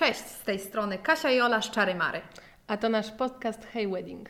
Cześć, z tej strony Kasia i Ola z Czary Mary. A to nasz podcast Hey Wedding.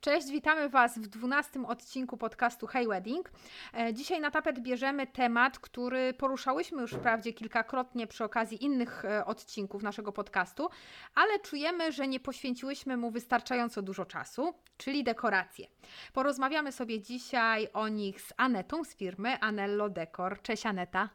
Cześć, witamy Was w 12 odcinku podcastu Hey Wedding. E, Dzisiaj na tapet bierzemy temat, który poruszałyśmy już wprawdzie kilkakrotnie przy okazji innych e, odcinków naszego podcastu, ale czujemy, że nie poświęciłyśmy mu wystarczająco dużo czasu, czyli dekoracje. Porozmawiamy sobie dzisiaj o nich z Anetą z firmy Anello Decor. Cześć Aneta.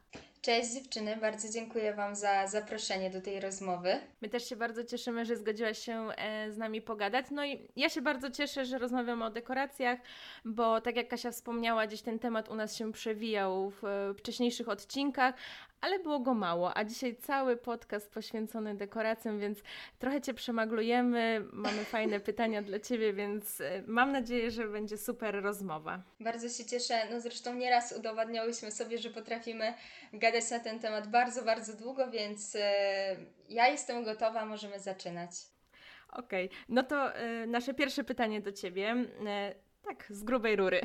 Cześć dziewczyny, bardzo dziękuję Wam za zaproszenie do tej rozmowy. My też się bardzo cieszymy, że zgodziłaś się e, z nami pogadać. No i ja się bardzo cieszę, że rozmawiamy o dekoracjach, bo tak jak Kasia wspomniała, gdzieś ten temat u nas się przewijał w e, wcześniejszych odcinkach, ale było go mało, a dzisiaj cały podcast poświęcony dekoracjom, więc trochę Cię przemaglujemy, mamy fajne pytania dla Ciebie, więc e, mam nadzieję, że będzie super rozmowa. Bardzo się cieszę, no zresztą nieraz udowadniałyśmy sobie, że potrafimy gadać na ten temat bardzo, bardzo długo, więc e, ja jestem gotowa, możemy zaczynać. Okej, no to e, nasze pierwsze pytanie do Ciebie. E, tak, z grubej rury.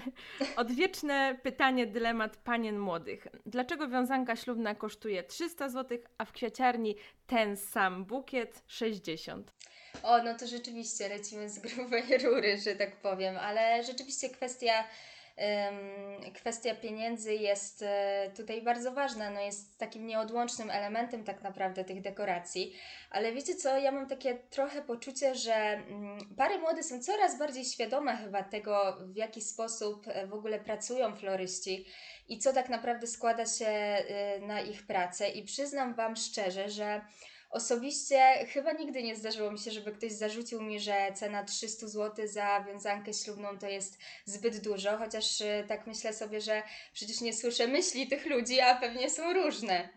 Odwieczne pytanie, dylemat panien młodych. Dlaczego wiązanka ślubna kosztuje 300 zł, a w kwiaciarni ten sam bukiet 60? O, no to rzeczywiście lecimy z grubej rury, że tak powiem, ale rzeczywiście kwestia, kwestia pieniędzy jest e, tutaj bardzo ważna, no jest takim nieodłącznym elementem tak naprawdę tych dekoracji, ale wiecie co, ja mam takie trochę poczucie, że mm, pary młode są coraz bardziej świadome chyba tego, w jaki sposób e, w ogóle pracują floryści i co tak naprawdę składa się e, na ich pracę. I przyznam Wam szczerze, że Osobiście chyba nigdy nie zdarzyło mi się, żeby ktoś zarzucił mi, że cena 300 zł za wiązankę ślubną to jest zbyt dużo, chociaż y, tak myślę sobie, że przecież nie słyszę myśli tych ludzi, a pewnie są różne.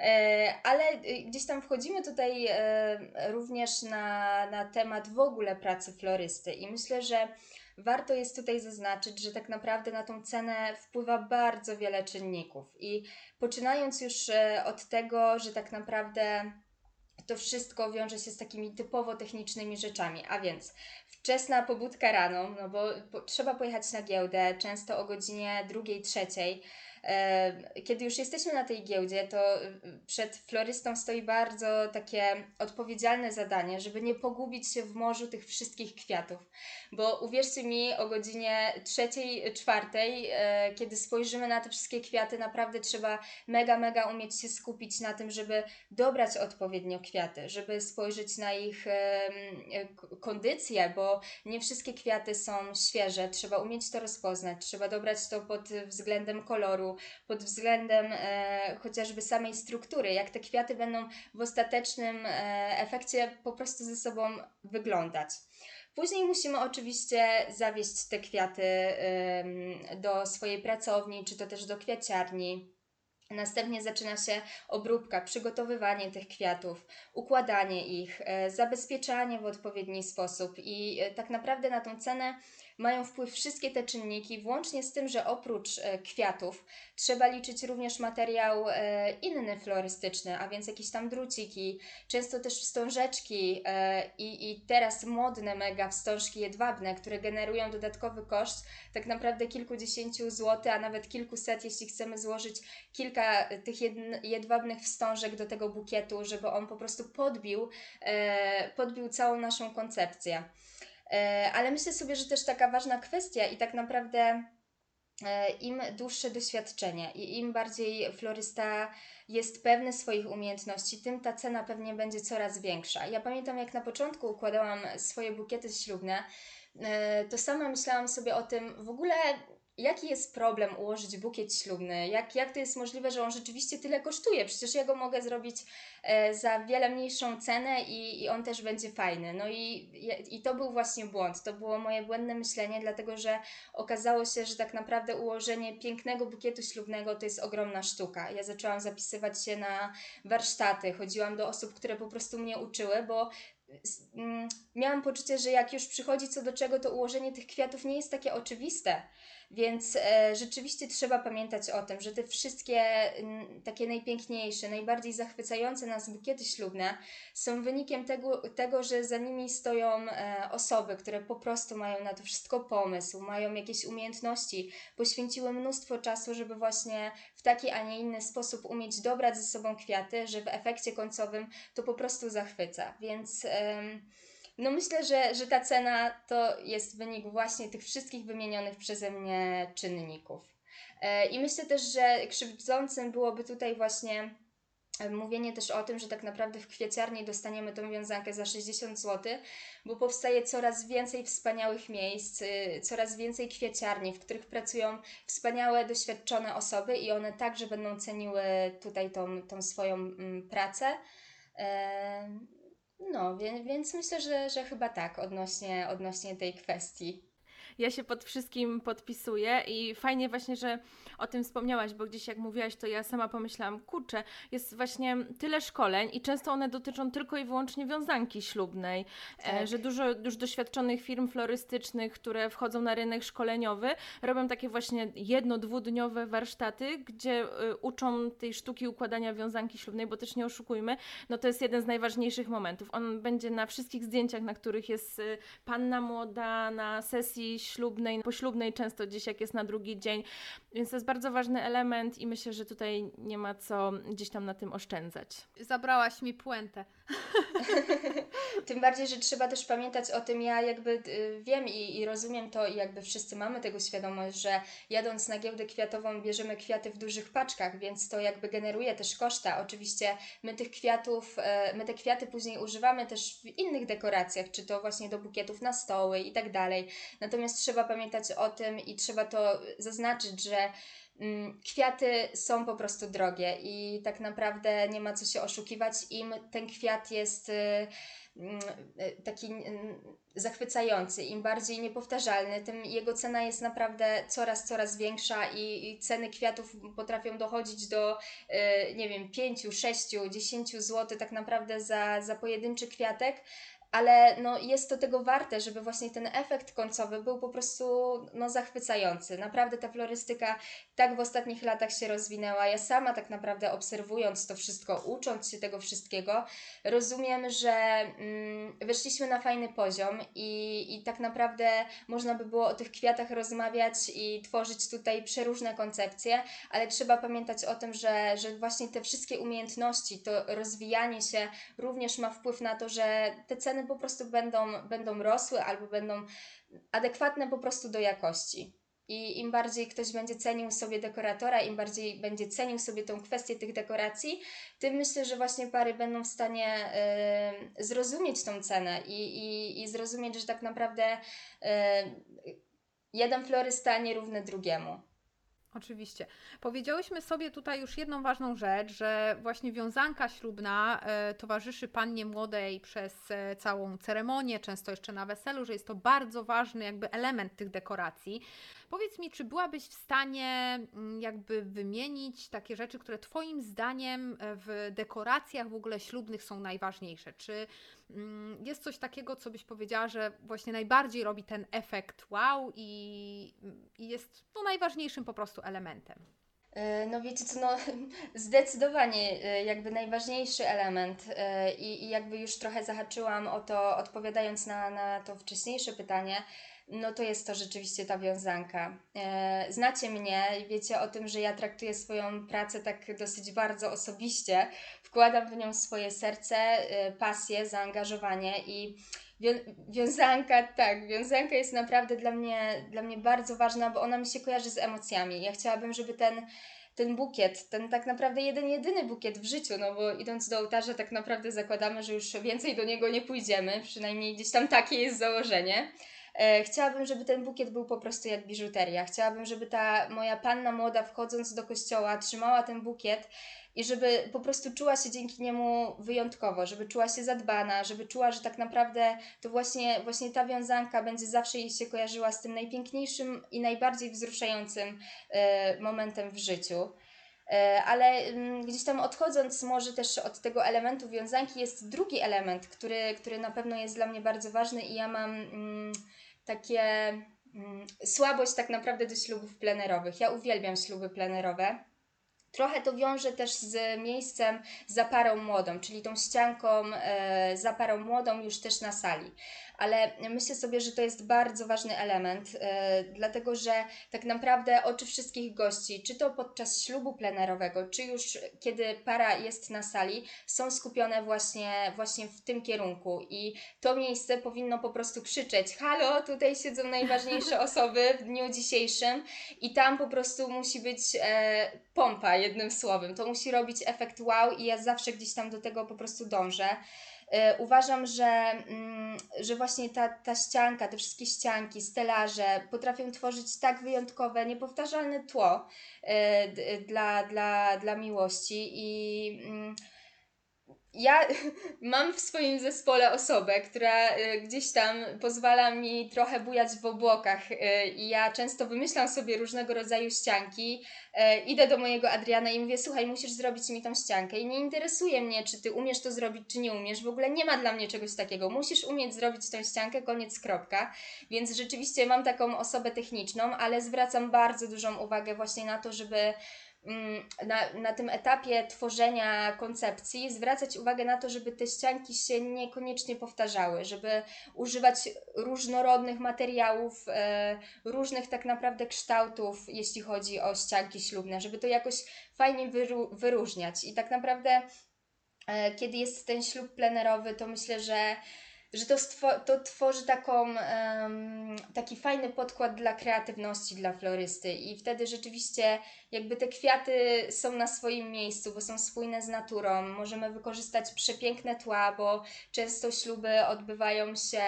E, Ale y, gdzieś tam wchodzimy tutaj e, również na, na temat w ogóle pracy florysty i myślę, że warto jest tutaj zaznaczyć, że tak naprawdę na tą cenę wpływa bardzo wiele czynników i poczynając już e, od tego, że tak naprawdę to wszystko wiąże się z takimi typowo technicznymi rzeczami, a więc wczesna pobudka rano, no bo po, trzeba pojechać na giełdę, często o godzinie drugiej, trzeciej. Kiedy już jesteśmy na tej giełdzie, to y, przed florystą stoi bardzo takie odpowiedzialne zadanie, żeby nie pogubić się w morzu tych wszystkich kwiatów. Bo uwierzcie mi, o godzinie trzeciej, czwartej, e, kiedy spojrzymy na te wszystkie kwiaty, naprawdę trzeba mega, mega umieć się skupić na tym, żeby dobrać odpowiednio kwiaty, żeby spojrzeć na ich e, kondycję, bo nie wszystkie kwiaty są świeże, trzeba umieć to rozpoznać, trzeba dobrać to pod względem koloru, pod względem e, chociażby samej struktury, jak te kwiaty będą w ostatecznym e, efekcie po prostu ze sobą wyglądać. Później musimy oczywiście zawieźć te kwiaty em, do swojej pracowni, czy to też do kwiaciarni. Następnie zaczyna się obróbka, przygotowywanie tych kwiatów, układanie ich, e, zabezpieczanie w odpowiedni sposób i e, tak naprawdę na tą cenę mają wpływ wszystkie te czynniki, włącznie z tym, że oprócz e, kwiatów trzeba liczyć również materiał e, inny florystyczny, a więc jakieś tam druciki, często też wstążeczki e, i, i teraz modne mega wstążki jedwabne, które generują dodatkowy koszt tak naprawdę kilkudziesięciu złotych, a nawet kilkuset, jeśli chcemy złożyć kilka tych jedwabnych wstążek do tego bukietu, żeby on po prostu podbił, podbił całą naszą koncepcję. E, Ale myślę sobie, że też taka ważna kwestia i tak naprawdę e, im dłuższe doświadczenie i im bardziej florysta jest pewny swoich umiejętności, tym ta cena pewnie będzie coraz większa. Ja pamiętam, jak na początku układałam swoje bukiety ślubne, e, to sama myślałam sobie o tym w ogóle. Jaki jest problem ułożyć bukiet ślubny? Jak, jak to jest możliwe, że on rzeczywiście tyle kosztuje? Przecież ja go mogę zrobić e, za wiele mniejszą cenę i, i on też będzie fajny. No i, i to był właśnie błąd. To było moje błędne myślenie, dlatego że okazało się, że tak naprawdę ułożenie pięknego bukietu ślubnego to jest ogromna sztuka. Ja zaczęłam zapisywać się na warsztaty, chodziłam do osób, które po prostu mnie uczyły, bo mm, miałam poczucie, że jak już przychodzi co do czego, to ułożenie tych kwiatów nie jest takie oczywiste. Więc e, rzeczywiście trzeba pamiętać o tym, że te wszystkie takie najpiękniejsze, najbardziej zachwycające nas bukiety ślubne są wynikiem tego, tego że za nimi stoją e, osoby, które po prostu mają na to wszystko pomysł, mają jakieś umiejętności, poświęciły mnóstwo czasu, żeby właśnie w taki, a nie inny sposób umieć dobrać ze sobą kwiaty, że w efekcie końcowym to po prostu zachwyca. Więc. No myślę, że, że ta cena to jest wynik właśnie tych wszystkich wymienionych przeze mnie czynników. E, I myślę też, że krzywdzącym byłoby tutaj właśnie e, mówienie też o tym, że tak naprawdę w kwieciarni dostaniemy tą wiązankę za 60 zł, bo powstaje coraz więcej wspaniałych miejsc, y, coraz więcej kwieciarni, w których pracują wspaniałe, doświadczone osoby i one także będą ceniły tutaj tą, tą swoją mm, pracę. No, więc, więc myślę, że, że chyba tak odnośnie, odnośnie tej kwestii. Ja się pod wszystkim podpisuję i fajnie właśnie, że o tym wspomniałaś, bo gdzieś jak mówiłaś, to ja sama pomyślałam, kurczę, jest właśnie tyle szkoleń i często one dotyczą tylko i wyłącznie wiązanki ślubnej, e, Tak. że dużo już doświadczonych firm florystycznych, które wchodzą na rynek szkoleniowy, robią takie właśnie jedno, dwudniowe warsztaty, gdzie y, uczą tej sztuki układania wiązanki ślubnej, bo też nie oszukujmy, no to jest jeden z najważniejszych momentów. On będzie na wszystkich zdjęciach, na których jest y, panna młoda, na sesji ślubnej, poślubnej często gdzieś jak jest na drugi dzień, więc to jest bardzo ważny element i myślę, że tutaj nie ma co gdzieś tam na tym oszczędzać. Zabrałaś mi puentę. Tym bardziej, że trzeba też pamiętać o tym, ja jakby y, wiem i, i rozumiem to i jakby wszyscy mamy tego świadomość, że jadąc na giełdę kwiatową bierzemy kwiaty w dużych paczkach, więc to jakby generuje też koszta. Oczywiście my tych kwiatów, e, my te kwiaty później używamy też w innych dekoracjach, czy to właśnie do bukietów na stoły i tak dalej. Natomiast trzeba pamiętać o tym i trzeba to zaznaczyć, że kwiaty są po prostu drogie i tak naprawdę nie ma co się oszukiwać. Im ten kwiat jest y, mm, y, taki mm, zachwycający, im bardziej niepowtarzalny, tym jego cena jest naprawdę coraz, coraz większa i, i ceny kwiatów potrafią dochodzić do, y, nie wiem, 5, 6, 10 zł tak naprawdę za, za pojedynczy kwiatek. Ale no, jest to tego warte, żeby właśnie ten efekt końcowy był po prostu no, zachwycający. Naprawdę ta florystyka tak w ostatnich latach się rozwinęła. Ja sama tak naprawdę obserwując to wszystko, ucząc się tego wszystkiego, rozumiem, że mm, weszliśmy na fajny poziom i, i tak naprawdę można by było o tych kwiatach rozmawiać i tworzyć tutaj przeróżne koncepcje, ale trzeba pamiętać o tym, że, że właśnie te wszystkie umiejętności, to rozwijanie się również ma wpływ na to, że te ceny po prostu będą, będą rosły albo będą adekwatne po prostu do jakości. I im bardziej ktoś będzie cenił sobie dekoratora, im bardziej będzie cenił sobie tą kwestię tych dekoracji, tym myślę, że właśnie pary będą w stanie y, zrozumieć tą cenę i, i, i zrozumieć, że tak naprawdę y, jeden florysta nierówny drugiemu. Oczywiście. Powiedziałyśmy sobie tutaj już jedną ważną rzecz, że właśnie wiązanka ślubna e, towarzyszy pannie młodej przez e, całą ceremonię, często jeszcze na weselu, że jest to bardzo ważny jakby element tych dekoracji. Powiedz mi, czy byłabyś w stanie mm, jakby wymienić takie rzeczy, które Twoim zdaniem w dekoracjach w ogóle ślubnych są najważniejsze? Czy jest coś takiego, co byś powiedziała, że właśnie najbardziej robi ten efekt wow i, i jest no, najważniejszym po prostu elementem? E, No wiecie co, no zdecydowanie e, jakby najważniejszy element e, i, i jakby już trochę zahaczyłam o to odpowiadając na, na to wcześniejsze pytanie, no to jest to rzeczywiście ta wiązanka. Znacie mnie i wiecie o tym, że ja traktuję swoją pracę tak dosyć bardzo osobiście, wkładam w nią swoje serce, e, pasję, zaangażowanie i Wią- wiązanka, tak, wiązanka jest naprawdę dla mnie, dla mnie bardzo ważna, bo ona mi się kojarzy z emocjami. Ja chciałabym, żeby ten, ten bukiet, ten tak naprawdę jeden, jedyny bukiet w życiu, no bo idąc do ołtarza tak naprawdę zakładamy, że już więcej do niego nie pójdziemy, przynajmniej gdzieś tam takie jest założenie. E, chciałabym, żeby ten bukiet był po prostu jak biżuteria. Chciałabym, żeby ta moja panna młoda wchodząc do kościoła trzymała ten bukiet i żeby po prostu czuła się dzięki niemu wyjątkowo, żeby czuła się zadbana, żeby czuła, że tak naprawdę to właśnie, właśnie ta wiązanka będzie zawsze jej się kojarzyła z tym najpiękniejszym i najbardziej wzruszającym e, momentem w życiu. E, Ale mm, gdzieś tam odchodząc może też od tego elementu wiązanki jest drugi element, który, który na pewno jest dla mnie bardzo ważny i ja mam mm, takie mm, słabość tak naprawdę do ślubów plenerowych. Ja uwielbiam śluby plenerowe. Trochę to wiąże też z miejscem za parą młodą, czyli tą ścianką e, za parą młodą już też na sali. Ale myślę sobie, że to jest bardzo ważny element, e, dlatego że tak naprawdę oczy wszystkich gości, czy to podczas ślubu plenerowego, czy już kiedy para jest na sali, są skupione właśnie, właśnie w tym kierunku. I to miejsce powinno po prostu krzyczeć: Halo, tutaj siedzą najważniejsze osoby w dniu dzisiejszym, i tam po prostu musi być e, pompa jednym słowem. To musi robić efekt wow i ja zawsze gdzieś tam do tego po prostu dążę. E, uważam, że, mm, że właśnie ta, ta ścianka, te wszystkie ścianki, stelaże potrafią tworzyć tak wyjątkowe, niepowtarzalne tło e, dla, dla, dla miłości i mm, ja mam w swoim zespole osobę, która y, gdzieś tam pozwala mi trochę bujać w obłokach y, i ja często wymyślam sobie różnego rodzaju ścianki. Y, idę do mojego Adriana i mówię, słuchaj, musisz zrobić mi tą ściankę i nie interesuje mnie, czy ty umiesz to zrobić, czy nie umiesz. W ogóle nie ma dla mnie czegoś takiego. Musisz umieć zrobić tą ściankę, koniec, kropka. Więc rzeczywiście mam taką osobę techniczną, ale zwracam bardzo dużą uwagę właśnie na to, żeby na, na tym etapie tworzenia koncepcji zwracać uwagę na to, żeby te ścianki się niekoniecznie powtarzały, żeby używać różnorodnych materiałów, e, różnych tak naprawdę kształtów, jeśli chodzi o ścianki ślubne, żeby to jakoś fajnie wyru, wyróżniać. I tak naprawdę, e, kiedy jest ten ślub plenerowy, to myślę, że że to, to tworzy taką, um, taki fajny podkład dla kreatywności dla florysty i wtedy rzeczywiście jakby te kwiaty są na swoim miejscu, bo są spójne z naturą. Możemy wykorzystać przepiękne tła, bo często śluby odbywają się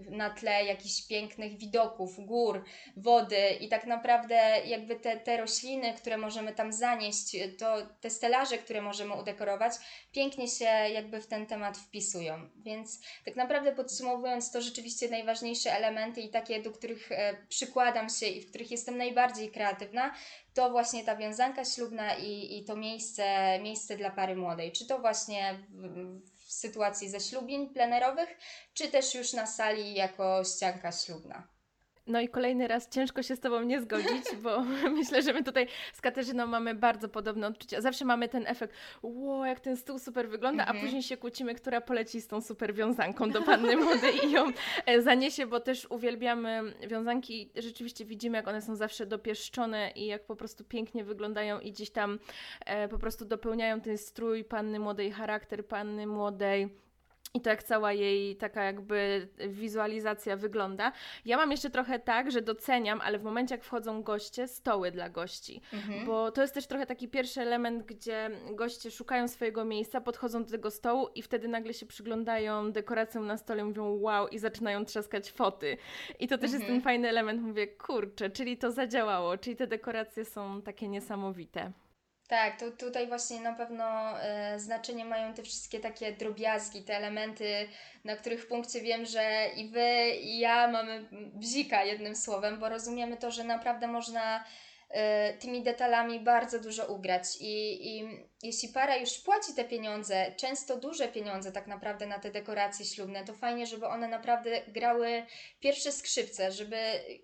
um, na tle jakichś pięknych widoków, gór, wody i tak naprawdę jakby te, te rośliny, które możemy tam zanieść, to te stelaże, które możemy udekorować, pięknie się jakby w ten temat wpisują. Więc więc tak naprawdę podsumowując, to rzeczywiście najważniejsze elementy i takie, do których e, przykładam się i w których jestem najbardziej kreatywna, to właśnie ta wiązanka ślubna i, i to miejsce, miejsce dla pary młodej. Czy to właśnie w, w sytuacji ze ślubin plenerowych, czy też już na sali jako ścianka ślubna. No i kolejny raz ciężko się z Tobą nie zgodzić, bo myślę, że my tutaj z Katarzyną mamy bardzo podobne odczucia. Zawsze mamy ten efekt, wow, jak ten stół super wygląda, mhm. a później się kłócimy, która poleci z tą super wiązanką do panny młodej i ją e, zaniesie, bo też uwielbiamy wiązanki. Rzeczywiście widzimy, jak one są zawsze dopieszczone i jak po prostu pięknie wyglądają i gdzieś tam e, po prostu dopełniają ten strój panny młodej, charakter panny młodej i to jak cała jej taka jakby wizualizacja wygląda. Ja mam jeszcze trochę tak, że doceniam, ale w momencie jak wchodzą goście, stoły dla gości. Mhm. Bo to jest też trochę taki pierwszy element, gdzie goście szukają swojego miejsca, podchodzą do tego stołu i wtedy nagle się przyglądają dekoracjom na stole, mówią wow i zaczynają trzaskać foty. I to też mhm. jest ten fajny element, mówię kurczę, czyli to zadziałało, czyli te dekoracje są takie niesamowite. Tak, to tutaj właśnie na pewno e, znaczenie mają te wszystkie takie drobiazgi, te elementy, na których punkcie wiem, że i wy, i ja mamy bzika jednym słowem, bo rozumiemy to, że naprawdę można tymi detalami bardzo dużo ugrać. I, I jeśli para już płaci te pieniądze, często duże pieniądze tak naprawdę na te dekoracje ślubne, to fajnie, żeby one naprawdę grały pierwsze skrzypce, żeby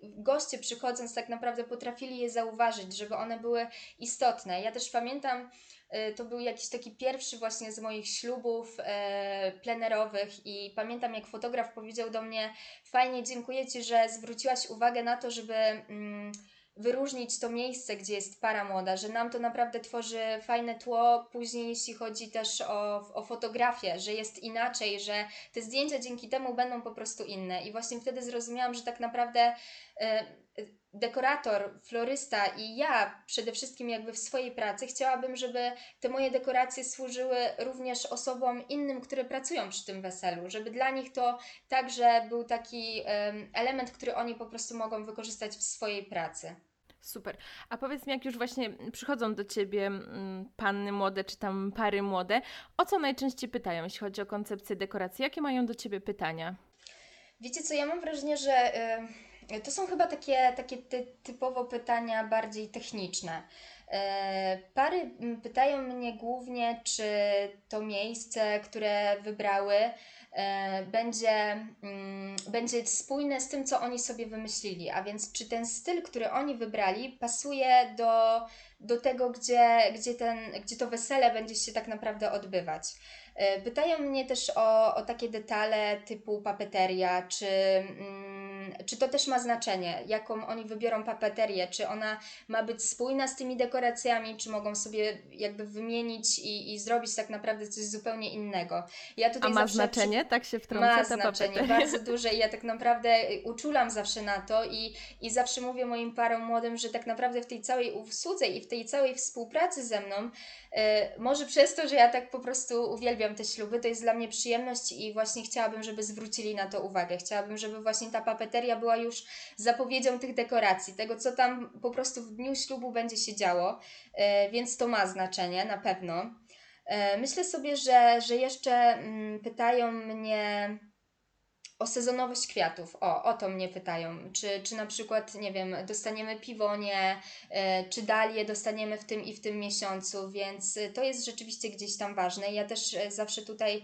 goście przychodząc tak naprawdę potrafili je zauważyć, żeby one były istotne. Ja też pamiętam, e, to był jakiś taki pierwszy właśnie z moich ślubów e, plenerowych i pamiętam jak fotograf powiedział do mnie fajnie, dziękuję Ci, że zwróciłaś uwagę na to, żeby... Wyróżnić to miejsce, gdzie jest para młoda, że nam to naprawdę tworzy fajne tło później, jeśli chodzi też o, o fotografię, że jest inaczej, że te zdjęcia dzięki temu będą po prostu inne. I właśnie wtedy zrozumiałam, że tak naprawdę y, dekorator, florysta i ja przede wszystkim jakby w swojej pracy chciałabym, żeby te moje dekoracje służyły również osobom innym, które pracują przy tym weselu, żeby dla nich to także był taki element, który oni po prostu mogą wykorzystać w swojej pracy. Super. A powiedz mi, jak już właśnie przychodzą do ciebie mm, panny młode czy tam pary młode, o co najczęściej pytają, jeśli chodzi o koncepcję dekoracji? Jakie mają do ciebie pytania? Wiecie co, ja mam wrażenie, że to są chyba takie, takie ty, typowo pytania bardziej techniczne. E, pary pytają mnie głównie, czy to miejsce, które wybrały, e, będzie, mm, będzie spójne z tym, co oni sobie wymyślili. A więc, czy ten styl, który oni wybrali, pasuje do, do tego, gdzie, gdzie, ten, gdzie to wesele będzie się tak naprawdę odbywać. E, pytają mnie też o, o takie detale typu papeteria, czy, mm, czy to też ma znaczenie, jaką oni wybiorą papeterię, czy ona ma być spójna z tymi dekoracjami, czy mogą sobie jakby wymienić i, i zrobić tak naprawdę coś zupełnie innego. Ja tutaj A ma znaczenie? Przy... Tak się wtrąca Ma znaczenie, papeteria. bardzo duże i ja tak naprawdę uczulam zawsze na to i, i zawsze mówię moim parom młodym, że tak naprawdę w tej całej usłudze i w tej całej współpracy ze mną, yy, może przez to, że ja tak po prostu uwielbiam uwielbiam te śluby, to jest dla mnie przyjemność i właśnie chciałabym, żeby zwrócili na to uwagę. Chciałabym, żeby właśnie ta papeteria była już zapowiedzią tych dekoracji, tego co tam po prostu w dniu ślubu będzie się działo, e, więc to ma znaczenie na pewno. E, myślę sobie, że, że jeszcze mm, pytają mnie o sezonowość kwiatów. O, o to mnie pytają. Czy, czy na przykład, nie wiem, dostaniemy piwonie, e, czy dalie dostaniemy w tym i w tym miesiącu, więc to jest rzeczywiście gdzieś tam ważne. Ja też zawsze tutaj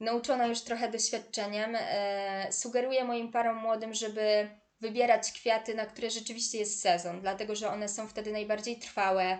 nauczona już trochę doświadczeniem, e, sugeruję moim parom młodym, żeby wybierać kwiaty, na które rzeczywiście jest sezon, dlatego że one są wtedy najbardziej trwałe,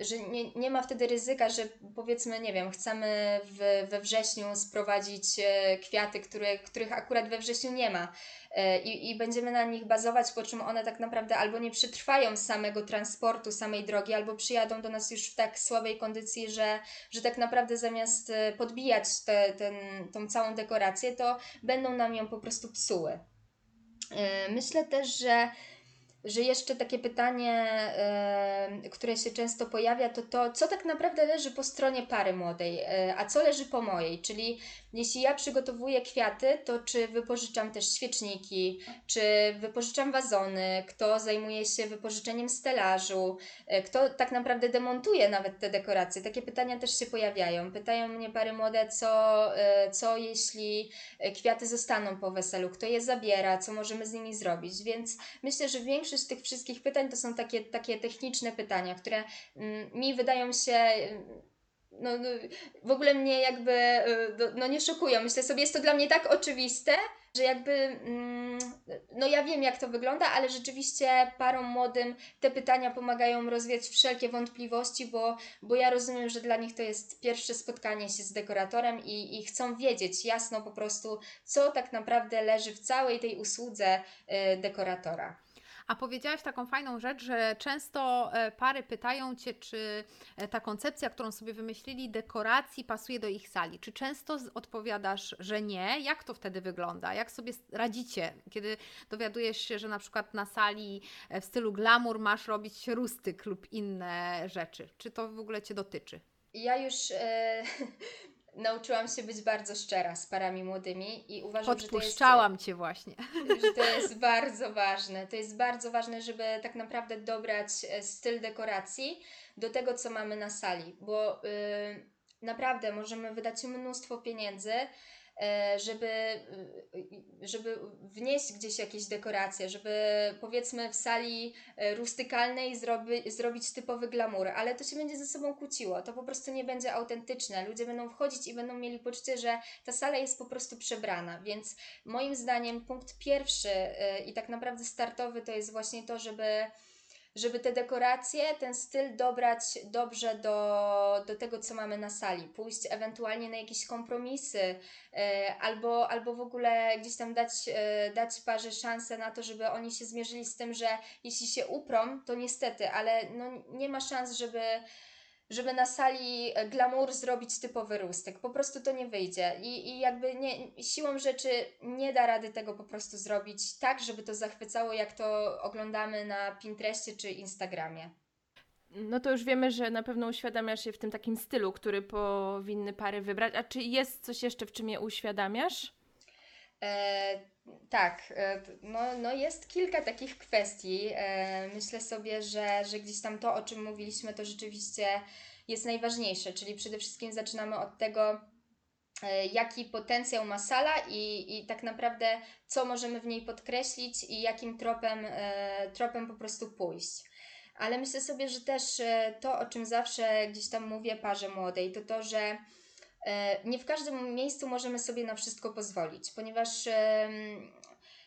że nie, nie ma wtedy ryzyka, że powiedzmy, nie wiem, chcemy w, we wrześniu sprowadzić e, kwiaty, które, których akurat we wrześniu nie ma e, i, i będziemy na nich bazować, po czym one tak naprawdę albo nie przetrwają samego transportu, samej drogi, albo przyjadą do nas już w tak słabej kondycji, że, że tak naprawdę zamiast e, podbijać te, ten, tą całą dekorację, to będą nam ją po prostu psuły. Myślę też, że że jeszcze takie pytanie, które się często pojawia, to to, co tak naprawdę leży po stronie pary młodej, y, a co leży po mojej. Czyli jeśli ja przygotowuję kwiaty, to czy wypożyczam też świeczniki, czy wypożyczam wazony, kto zajmuje się wypożyczeniem stelażu, y, kto tak naprawdę demontuje nawet te dekoracje. Takie pytania też się pojawiają. Pytają mnie pary młode, co, co jeśli kwiaty zostaną po weselu, kto je zabiera, co możemy z nimi zrobić. Więc myślę, że większość większość tych wszystkich pytań to są takie, takie techniczne pytania, które mm, mi wydają się no, no, w ogóle mnie jakby y, no, nie szokują. Myślę sobie, jest to dla mnie tak oczywiste, że jakby mm, no ja wiem jak to wygląda, ale rzeczywiście parom młodym te pytania pomagają rozwiać wszelkie wątpliwości, bo, bo ja rozumiem, że dla nich to jest pierwsze spotkanie się z dekoratorem i, i chcą wiedzieć jasno po prostu, co tak naprawdę leży w całej tej usłudze y, dekoratora. A powiedziałaś taką fajną rzecz, że często e, pary pytają Cię, czy e, ta koncepcja, którą sobie wymyślili, dekoracji pasuje do ich sali. Czy często odpowiadasz, że nie? Jak to wtedy wygląda? Jak sobie radzicie, kiedy dowiadujesz się, że na przykład na sali e, w stylu glamour masz robić rustyk lub inne rzeczy? Czy to w ogóle Cię dotyczy? Ja już e, nauczyłam się być bardzo szczera z parami młodymi i uważam, że to jest... Cię właśnie. Że to jest bardzo ważne. To jest bardzo ważne, żeby tak naprawdę dobrać e, styl dekoracji do tego, co mamy na sali, bo yy, naprawdę możemy wydać mnóstwo pieniędzy, żeby, e, żeby wnieść gdzieś jakieś dekoracje, żeby powiedzmy w sali e, rustykalnej zrobi, zrobić typowy glamour, ale to się będzie ze sobą kłóciło, to po prostu nie będzie autentyczne. Ludzie będą wchodzić i będą mieli poczucie, że ta sala jest po prostu przebrana, więc moim zdaniem punkt pierwszy i tak naprawdę startowy to jest właśnie to, żeby żeby te dekoracje, ten styl dobrać dobrze do, do tego, co mamy na sali. Pójść ewentualnie na jakieś kompromisy, e, albo, albo w ogóle gdzieś tam dać, e, dać parze szansę na to, żeby oni się zmierzyli z tym, że jeśli się uprą, to niestety, ale no, nie ma szans, żeby żeby na sali e, glamour zrobić typowy rustek. Po prostu to nie wyjdzie. I, i jakby nie, siłą rzeczy nie da rady tego po prostu zrobić tak, żeby to zachwycało, jak to oglądamy na Pinterestie czy Instagramie. No to już wiemy, że na pewno uświadamiasz je w tym takim stylu, który powinny pary wybrać. A czy jest coś jeszcze, w czym je uświadamiasz? E, tak, e, no, no jest kilka takich kwestii. E, myślę sobie, że, że gdzieś tam to, o czym mówiliśmy, to rzeczywiście jest najważniejsze, czyli przede wszystkim zaczynamy od tego, e, jaki potencjał ma sala i, i tak naprawdę co możemy w niej podkreślić i jakim tropem, tropem po prostu pójść. ale myślę sobie, że też to, o czym zawsze gdzieś tam mówię parze młodej, to to, że nie w każdym miejscu możemy sobie na wszystko pozwolić, ponieważ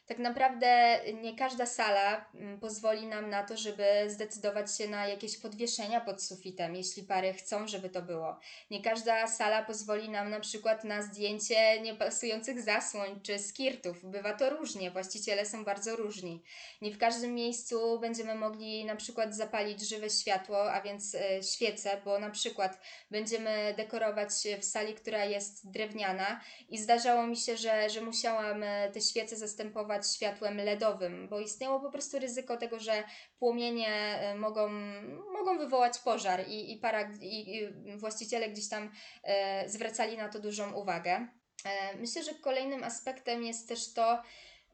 tak naprawdę nie każda sala mm, pozwoli nam na to, żeby zdecydować się na jakieś podwieszenia pod sufitem, jeśli pary chcą, żeby to było. Nie każda sala pozwoli nam na przykład na zdjęcie niepasujących zasłoń czy skirtów. Bywa to różnie, właściciele są bardzo różni. Nie w każdym miejscu będziemy mogli na przykład zapalić żywe światło, a więc e, świece, bo na przykład będziemy dekorować w sali, która jest drewniana i zdarzało mi się, że, że musiałam e, te świece zastępować światłem LEDowym, bo istniało po prostu ryzyko tego, że płomienie e, mogą, mogą wywołać pożar i, i, para, i, i właściciele gdzieś tam e, zwracali na to dużą uwagę. E, myślę, że kolejnym aspektem jest też to,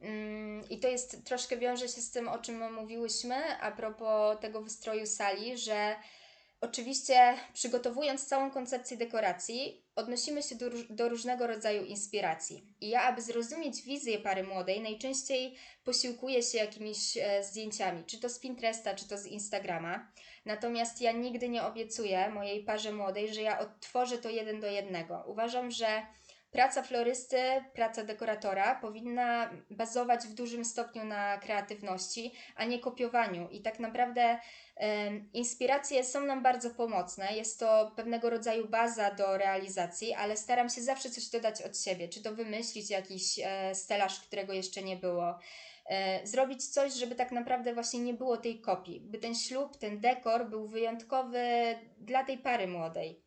mm, i to jest troszkę wiąże się z tym, o czym mówiłyśmy a propos tego wystroju sali, że Oczywiście, przygotowując całą koncepcję dekoracji, odnosimy się do, do, różnego rodzaju inspiracji. I ja, aby zrozumieć wizję pary młodej, najczęściej posiłkuję się jakimiś e, zdjęciami, czy to z Pinteresta, czy to z Instagrama. Natomiast ja nigdy nie obiecuję mojej parze młodej, że ja odtworzę to jeden do jednego. Uważam, że praca florysty, praca dekoratora powinna bazować w dużym stopniu na kreatywności, a nie kopiowaniu. I tak naprawdę Inspiracje są nam bardzo pomocne, jest to pewnego rodzaju baza do realizacji, ale staram się zawsze coś dodać od siebie, czy to wymyślić jakiś e, stelaż, którego jeszcze nie było, e, zrobić coś, żeby tak naprawdę właśnie nie było tej kopii, by ten ślub, ten dekor był wyjątkowy dla tej pary młodej.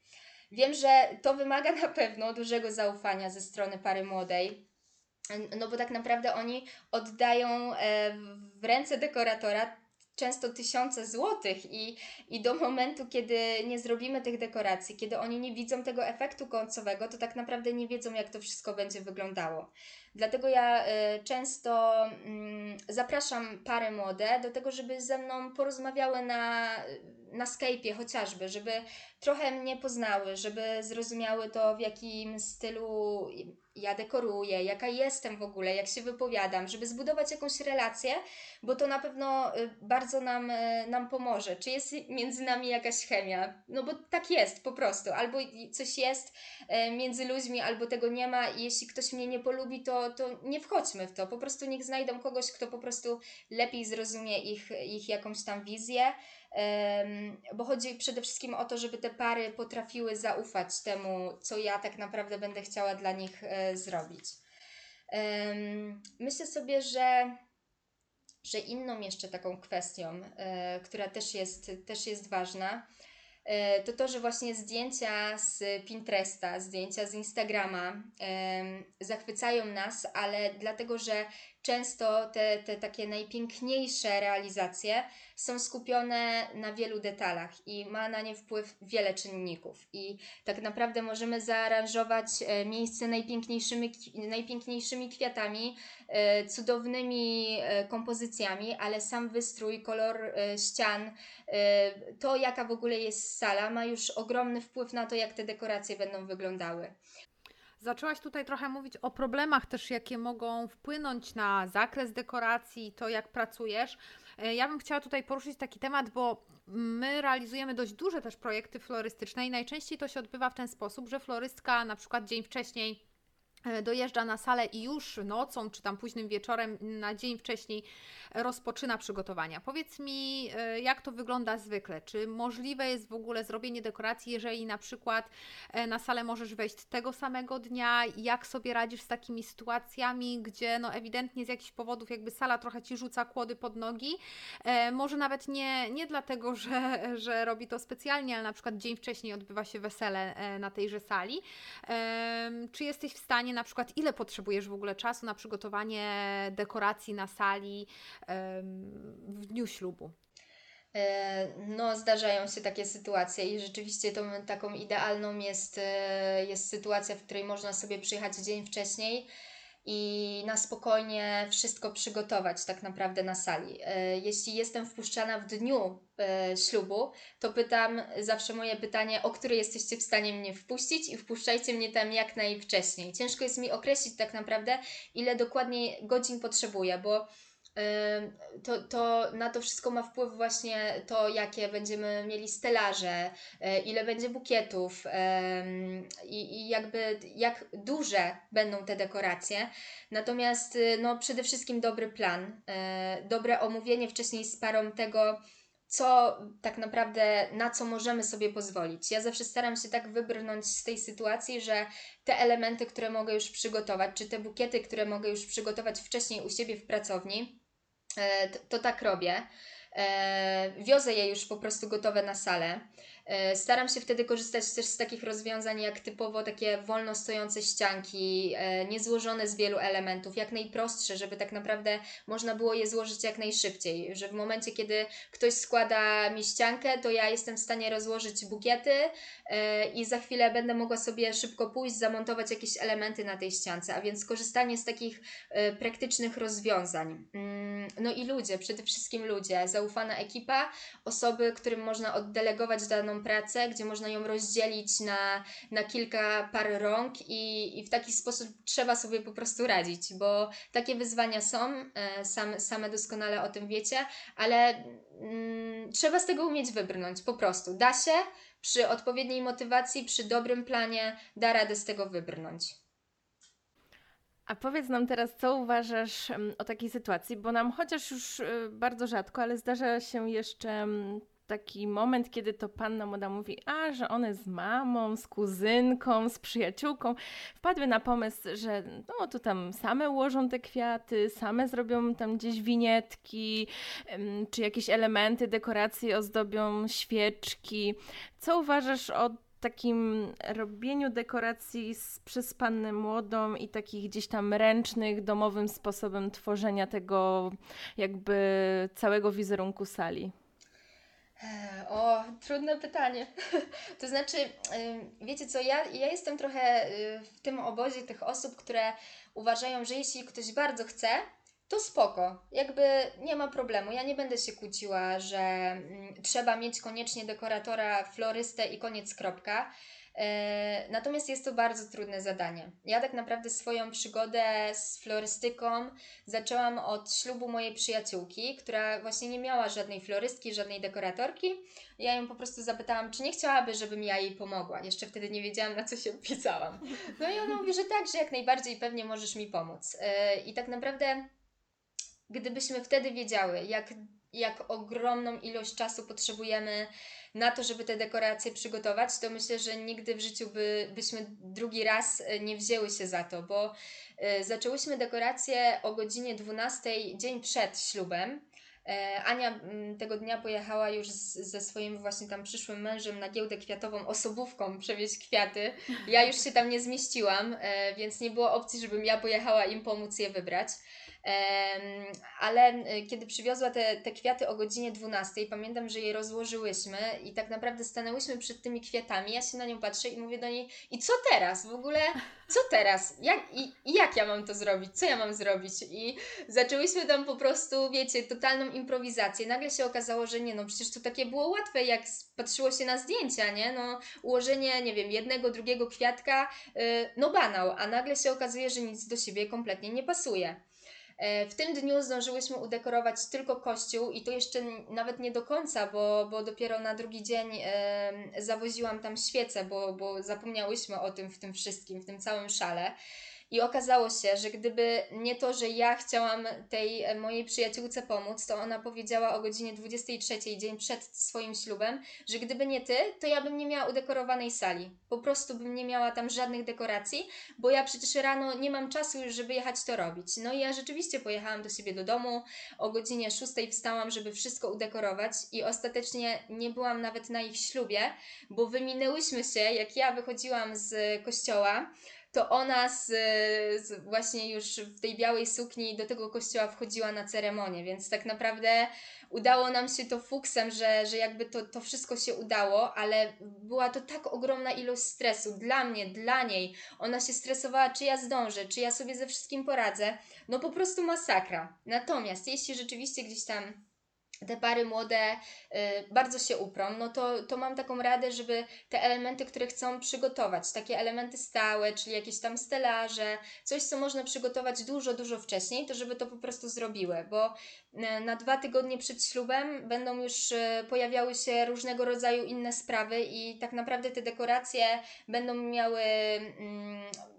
Wiem, że to wymaga na pewno dużego zaufania ze strony pary młodej, no bo tak naprawdę oni oddają e, w ręce dekoratora często tysiące złotych i, i do momentu, kiedy nie zrobimy tych dekoracji, kiedy oni nie widzą tego efektu końcowego, to tak naprawdę nie wiedzą, jak to wszystko będzie wyglądało. Dlatego ja y, często y, zapraszam pary młode do tego, żeby ze mną porozmawiały na, na Skype'ie chociażby, żeby trochę mnie poznały, żeby zrozumiały to, w jakim stylu ja dekoruję, jaka jestem w ogóle, jak się wypowiadam, żeby zbudować jakąś relację, bo to na pewno y, bardzo nam, y, nam pomoże. Czy jest między nami jakaś chemia? No bo tak jest po prostu. Albo coś jest y, między ludźmi, albo tego nie ma i jeśli ktoś mnie nie polubi, to, to nie wchodźmy w to. Po prostu niech znajdą kogoś, kto po prostu lepiej zrozumie ich, ich jakąś tam wizję bo chodzi przede wszystkim o to, żeby te pary potrafiły zaufać temu, co ja tak naprawdę będę chciała dla nich e, zrobić. Myślę sobie, że, że inną jeszcze taką kwestią, e, która też jest, też jest ważna, e, to to, że właśnie zdjęcia z Pinteresta, zdjęcia z Instagrama zachwycają nas, ale dlatego, że często te, te takie najpiękniejsze realizacje są skupione na wielu detalach i ma na nie wpływ wiele czynników. I tak naprawdę możemy zaaranżować e, miejsce najpiękniejszymi, najpiękniejszymi kwiatami, e, cudownymi e, kompozycjami, ale sam wystrój, kolor ścian, to jaka w ogóle jest sala, ma już ogromny wpływ na to, jak te dekoracje będą wyglądały. Zaczęłaś tutaj trochę mówić o problemach też, jakie mogą wpłynąć na zakres dekoracji, to jak pracujesz. E, ja bym chciała tutaj poruszyć taki temat, bo my realizujemy dość duże też projekty florystyczne i najczęściej to się odbywa w ten sposób, że florystka na przykład dzień wcześniej dojeżdża na salę i już nocą czy tam późnym wieczorem na dzień wcześniej rozpoczyna przygotowania. Powiedz mi, e, jak to wygląda zwykle? Czy możliwe jest w ogóle zrobienie dekoracji, jeżeli na przykład e, na salę możesz wejść tego samego dnia? Jak sobie radzisz z takimi sytuacjami, gdzie no ewidentnie z jakichś powodów jakby sala trochę Ci rzuca kłody pod nogi? Może nawet nie, nie dlatego, że, że robi to specjalnie, ale na przykład dzień wcześniej odbywa się wesele na tejże sali. Czy jesteś w stanie na przykład, ile potrzebujesz w ogóle czasu na przygotowanie dekoracji na sali w dniu ślubu? E, no, zdarzają się takie sytuacje i rzeczywiście tą taką idealną jest, e, jest sytuacja, w której można sobie przyjechać dzień wcześniej i na spokojnie wszystko przygotować tak naprawdę na sali. E, jeśli jestem wpuszczana w dniu e, ślubu, to pytam zawsze moje pytanie, o które jesteście w stanie mnie wpuścić i wpuszczajcie mnie tam jak najwcześniej. Ciężko jest mi określić tak naprawdę, ile dokładnie godzin potrzebuję, bo to, to na to wszystko ma wpływ właśnie to, jakie będziemy mieli stelaże, e, ile będzie bukietów i, i jakby jak duże będą te dekoracje. Natomiast y, no, przede wszystkim dobry plan, e, dobre omówienie wcześniej z parą tego, co tak naprawdę, na co możemy sobie pozwolić. Ja zawsze staram się tak wybrnąć z tej sytuacji, że te elementy, które mogę już przygotować, czy te bukiety, które mogę już przygotować wcześniej u siebie w pracowni, to, to tak robię. E, wiozę je już po prostu gotowe na salę. E, staram się wtedy korzystać też z takich rozwiązań jak typowo takie wolno stojące ścianki, e, niezłożone z wielu elementów, jak najprostsze, żeby tak naprawdę można było je złożyć jak najszybciej. Że w momencie, kiedy ktoś składa mi ściankę, to ja jestem w stanie rozłożyć bukiety e, i za chwilę będę mogła sobie szybko pójść, zamontować jakieś elementy na tej ściance. A więc korzystanie z takich praktycznych rozwiązań. Mm, no i ludzie, przede wszystkim ludzie, zaufana ekipa, osoby, którym można oddelegować daną pracę, gdzie można ją rozdzielić na, na kilka par rąk i, i w taki sposób trzeba sobie po prostu radzić, bo takie wyzwania są, e, same, same doskonale o tym wiecie, ale mm, trzeba z tego umieć wybrnąć, po prostu. Da się, przy odpowiedniej motywacji, przy dobrym planie, da radę z tego wybrnąć. A powiedz nam teraz, co uważasz o takiej sytuacji, bo nam chociaż już y, bardzo rzadko, ale zdarza się jeszcze taki moment, kiedy to panna młoda mówi, a że one z mamą, z kuzynką, z przyjaciółką wpadły na pomysł, że no to tam same ułożą te kwiaty, same zrobią tam gdzieś winietki, czy jakieś elementy dekoracji ozdobią świeczki. Co uważasz o takim robieniu dekoracji z, przez pannę młodą i takich gdzieś tam ręcznych, domowym sposobem tworzenia tego jakby całego wizerunku sali? O, trudne pytanie. to znaczy, wiecie co, ja, ja jestem trochę y, w tym obozie tych osób, które uważają, że jeśli ktoś bardzo chce, to spoko, jakby nie ma problemu. Ja nie będę się kłóciła, że mm, trzeba mieć koniecznie dekoratora, florystę i koniec kropka. E, natomiast jest to bardzo trudne zadanie. Ja tak naprawdę swoją przygodę z florystyką zaczęłam od ślubu mojej przyjaciółki, która właśnie nie miała żadnej florystki, żadnej dekoratorki. Ja ją po prostu zapytałam, czy nie chciałaby, żebym ja jej pomogła. Jeszcze wtedy nie wiedziałam, na co się wpisałam. No i ona mówi, że tak, że jak najbardziej pewnie możesz mi pomóc. E, I tak naprawdę, gdybyśmy wtedy wiedziały, jak, jak ogromną ilość czasu potrzebujemy na to, żeby te dekoracje przygotować, to myślę, że nigdy w życiu by, byśmy drugi raz e, nie wzięły się za to, bo y, zaczęłyśmy dekoracje o godzinie 12 dzień przed ślubem. E, Ania m, tego dnia pojechała już z, ze swoim właśnie tam przyszłym mężem na giełdę kwiatową osobówką przewieźć kwiaty. Ja już się tam nie zmieściłam, e, więc nie było opcji, żebym ja pojechała im pomóc je wybrać. Ale y, kiedy przywiozła te, te kwiaty o godzinie 12, pamiętam, że je rozłożyłyśmy i tak naprawdę stanęłyśmy przed tymi kwiatami. Ja się na nią patrzę i mówię do niej: I co teraz? W ogóle, co teraz? Jak, i, jak ja mam to zrobić? Co ja mam zrobić? I zaczęłyśmy tam po prostu, wiecie, totalną improwizację. Nagle się okazało, że nie, no przecież to takie było łatwe, jak patrzyło się na zdjęcia, nie? No, ułożenie, nie wiem, jednego, drugiego kwiatka, yy, no banał, a nagle się okazuje, że nic do siebie kompletnie nie pasuje. E, w tym dniu zdążyłyśmy udekorować tylko kościół i to jeszcze nawet nie do końca, bo, bo dopiero na drugi dzień e, zawoziłam tam świecę, bo, bo zapomniałyśmy o tym w tym wszystkim, w tym całym szale. I okazało się, że gdyby nie to, że ja chciałam tej e, mojej przyjaciółce pomóc, to ona powiedziała o godzinie 23, dzień przed swoim ślubem, że gdyby nie ty, to ja bym nie miała udekorowanej sali. Po prostu bym nie miała tam żadnych dekoracji, bo ja przecież rano nie mam czasu już, żeby jechać to robić. No i ja rzeczywiście pojechałam do siebie do domu, o godzinie 6 wstałam, żeby wszystko udekorować i ostatecznie nie byłam nawet na ich ślubie, bo wyminęłyśmy się, jak ja wychodziłam z kościoła, to ona z, z, właśnie już w tej białej sukni do tego kościoła wchodziła na ceremonię, więc tak naprawdę udało nam się to fuksem, że, że jakby to, to wszystko się udało, ale była to tak ogromna ilość stresu dla mnie, dla niej. Ona się stresowała, czy ja zdążę, czy ja sobie ze wszystkim poradzę. No po prostu masakra. Natomiast jeśli rzeczywiście gdzieś tam te pary młode y, bardzo się uprą, no to, to mam taką radę, żeby te elementy, które chcą przygotować, takie elementy stałe, czyli jakieś tam stelaże, coś, co można przygotować dużo, dużo wcześniej, to żeby to po prostu zrobiły, bo y, na dwa tygodnie przed ślubem będą już y, pojawiały się różnego rodzaju inne sprawy i tak naprawdę te dekoracje będą miały. Mm,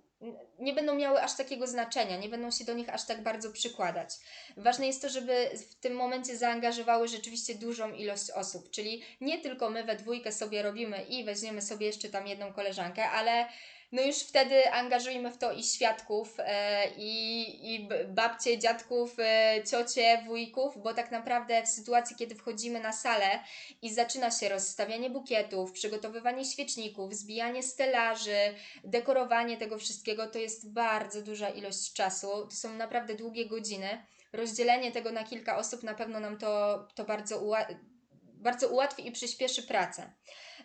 nie będą miały aż takiego znaczenia, nie będą się do nich aż tak bardzo przykładać. Ważne jest to, żeby w tym momencie zaangażowały rzeczywiście dużą ilość osób, czyli nie tylko my we dwójkę sobie robimy i weźmiemy sobie jeszcze tam jedną koleżankę, ale no już wtedy angażujmy w to i świadków, e, i, i babcie, dziadków, e, ciocie, wujków, bo tak naprawdę w sytuacji, kiedy wchodzimy na salę i zaczyna się rozstawianie bukietów, przygotowywanie świeczników, zbijanie stelaży, dekorowanie tego wszystkiego, to jest bardzo duża ilość czasu. To są naprawdę długie godziny. Rozdzielenie tego na kilka osób na pewno nam to, to bardzo, uła- bardzo ułatwi i przyspieszy pracę.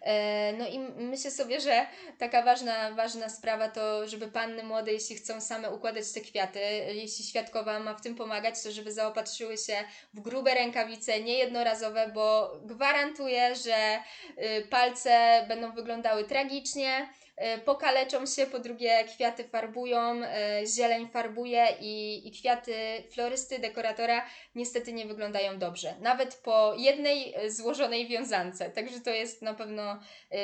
E, no i myślę sobie, że taka ważna, ważna sprawa to, żeby panny młode, jeśli chcą same układać te kwiaty, jeśli świadkowa ma w tym pomagać, to żeby zaopatrzyły się w grube rękawice, niejednorazowe, bo gwarantuję, że y, palce będą wyglądały tragicznie, pokaleczą się, po drugie kwiaty farbują, e, zieleń farbuje i, i kwiaty florysty, dekoratora niestety nie wyglądają dobrze. Nawet po jednej e, złożonej wiązance, także to jest na pewno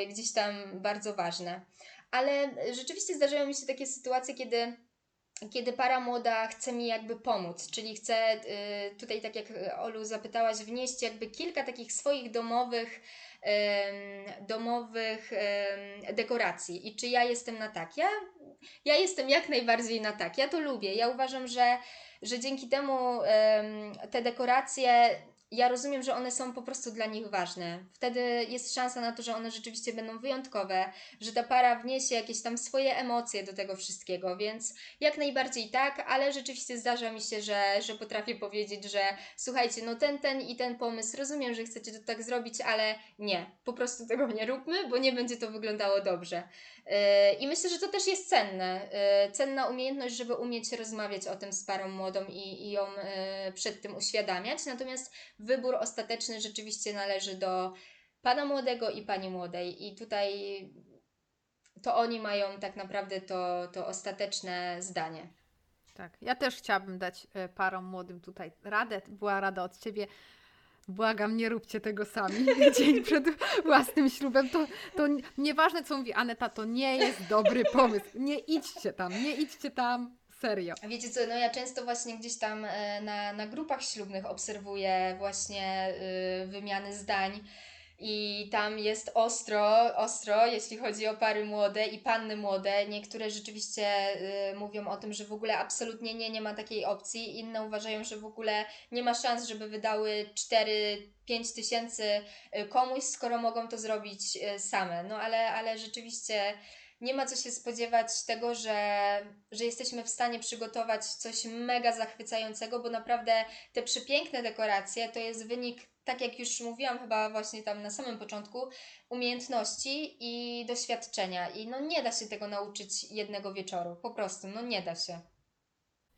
gdzieś tam bardzo ważne. Ale rzeczywiście zdarzają mi się takie sytuacje, kiedy kiedy para młoda chce mi jakby pomóc, czyli chce tutaj, tak jak Olu zapytałaś, wnieść jakby kilka takich swoich domowych domowych dekoracji. I czy ja jestem na tak? Ja, ja jestem jak najbardziej na tak. Ja to lubię. Ja uważam, że, że dzięki temu te dekoracje ja rozumiem, że one są po prostu dla nich ważne. Wtedy jest szansa na to, że one rzeczywiście będą wyjątkowe, że ta para wniesie jakieś tam swoje emocje do tego wszystkiego, więc jak najbardziej tak, ale rzeczywiście zdarza mi się, że, że potrafię powiedzieć, że słuchajcie, no ten, ten i ten pomysł, rozumiem, że chcecie to tak zrobić, ale nie, po prostu tego nie róbmy, bo nie będzie to wyglądało dobrze. I myślę, że to też jest cenne. Yy, cenna umiejętność, żeby umieć rozmawiać o tym z parą młodą i, i ją yy, przed tym uświadamiać. Natomiast wybór ostateczny rzeczywiście należy do pana młodego i pani młodej. I tutaj to oni mają tak naprawdę to, to ostateczne zdanie. Tak, ja też chciałabym dać parom młodym tutaj radę. Była rada od ciebie Błagam, nie róbcie tego sami dzień przed własnym ślubem. To, to nieważne, co mówi Aneta, to nie jest dobry pomysł. Nie idźcie tam, nie idźcie tam. Serio. Wiecie co, no ja często właśnie gdzieś tam e, na, na grupach ślubnych obserwuję właśnie y, wymiany zdań i tam jest ostro, ostro, jeśli chodzi o pary młode i panny młode. Niektóre rzeczywiście y, mówią o tym, że w ogóle absolutnie nie, nie ma takiej opcji. Inne uważają, że w ogóle nie ma szans, żeby wydały 4-5 tysięcy y, komuś, skoro mogą to zrobić y, same. No ale, ale rzeczywiście nie ma co się spodziewać tego, że, że jesteśmy w stanie przygotować coś mega zachwycającego, bo naprawdę te przepiękne dekoracje to jest wynik tak jak już mówiłam chyba właśnie tam na samym początku, umiejętności i doświadczenia. I no nie da się tego nauczyć jednego wieczoru. Po prostu, no nie da się.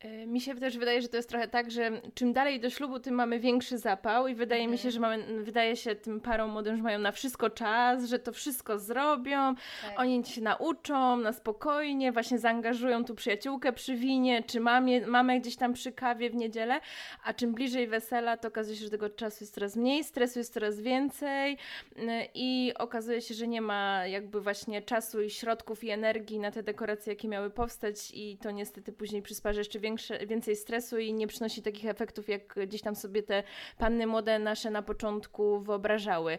E, mi się też wydaje, że to jest trochę tak, że czym dalej do ślubu, tym mamy większy zapał i wydaje mi się, mhm. że mamy, wydaje się tym parom młodym, że mają na wszystko czas, że to wszystko zrobią, tak. oni się nauczą na spokojnie, właśnie zaangażują tu przyjaciółkę przy winie, czy mamie, mamę gdzieś tam przy kawie w niedzielę, a czym bliżej wesela, to okazuje się, że tego czasu jest coraz mniej, stresu jest coraz więcej e, i okazuje się, że nie ma jakby właśnie czasu i środków i energii na te dekoracje, jakie miały powstać i to niestety później przysparza jeszcze więcej większe, więcej stresu i nie przynosi takich efektów, jak gdzieś tam sobie te panny młode nasze na początku wyobrażały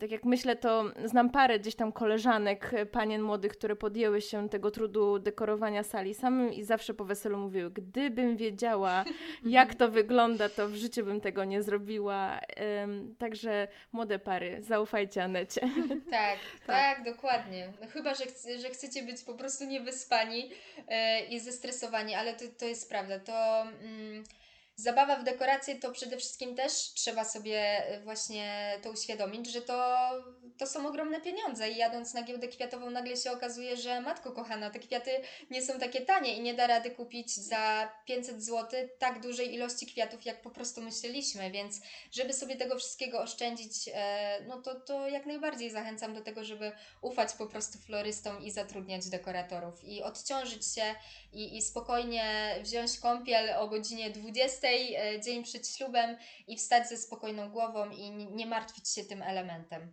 tak jak myślę, to znam parę gdzieś tam koleżanek, panien młodych, które podjęły się tego trudu dekorowania sali samym i zawsze po weselu mówiły, gdybym wiedziała, jak to wygląda, to w życiu bym tego nie zrobiła. Także młode pary, zaufajcie Anecie. Tak, tak, tak, dokładnie. No chyba, że, że chcecie być po prostu niewyspani yy, i zestresowani, ale to, to jest prawda. To... Mm, zabawa w dekoracje to przede wszystkim też trzeba sobie y, właśnie to uświadomić, że to, to są ogromne pieniądze i jadąc na giełdę kwiatową nagle się okazuje, że matko kochana, te kwiaty nie są takie tanie i nie da rady kupić za 500 zł tak dużej ilości kwiatów, jak po prostu myśleliśmy, więc żeby sobie tego wszystkiego oszczędzić, e, no to, to jak najbardziej zachęcam do tego, żeby ufać po prostu florystom i zatrudniać dekoratorów i odciążyć się i, i spokojnie wziąć kąpiel o godzinie 20 e, dzień przed ślubem i wstać ze spokojną głową i nie, martwić się tym elementem.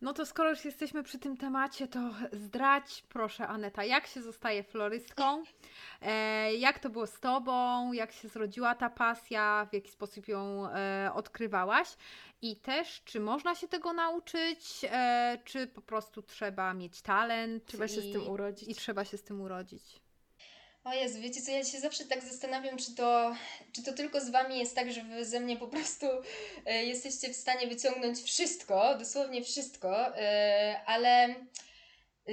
No to skoro już jesteśmy przy tym temacie, to zdradź proszę Aneta, jak się zostaje florystką? E, jak to było z Tobą? Jak się zrodziła ta pasja? W jaki sposób ją e, odkrywałaś? I też, czy można się tego nauczyć? E, czy po prostu trzeba mieć talent? Trzeba się i, z tym urodzić. I trzeba się z tym urodzić. O Jezu, wiecie co, ja się zawsze tak zastanawiam, czy to, czy to tylko z Wami jest tak, że Wy ze mnie po prostu e, jesteście w stanie wyciągnąć wszystko, dosłownie wszystko, e, ale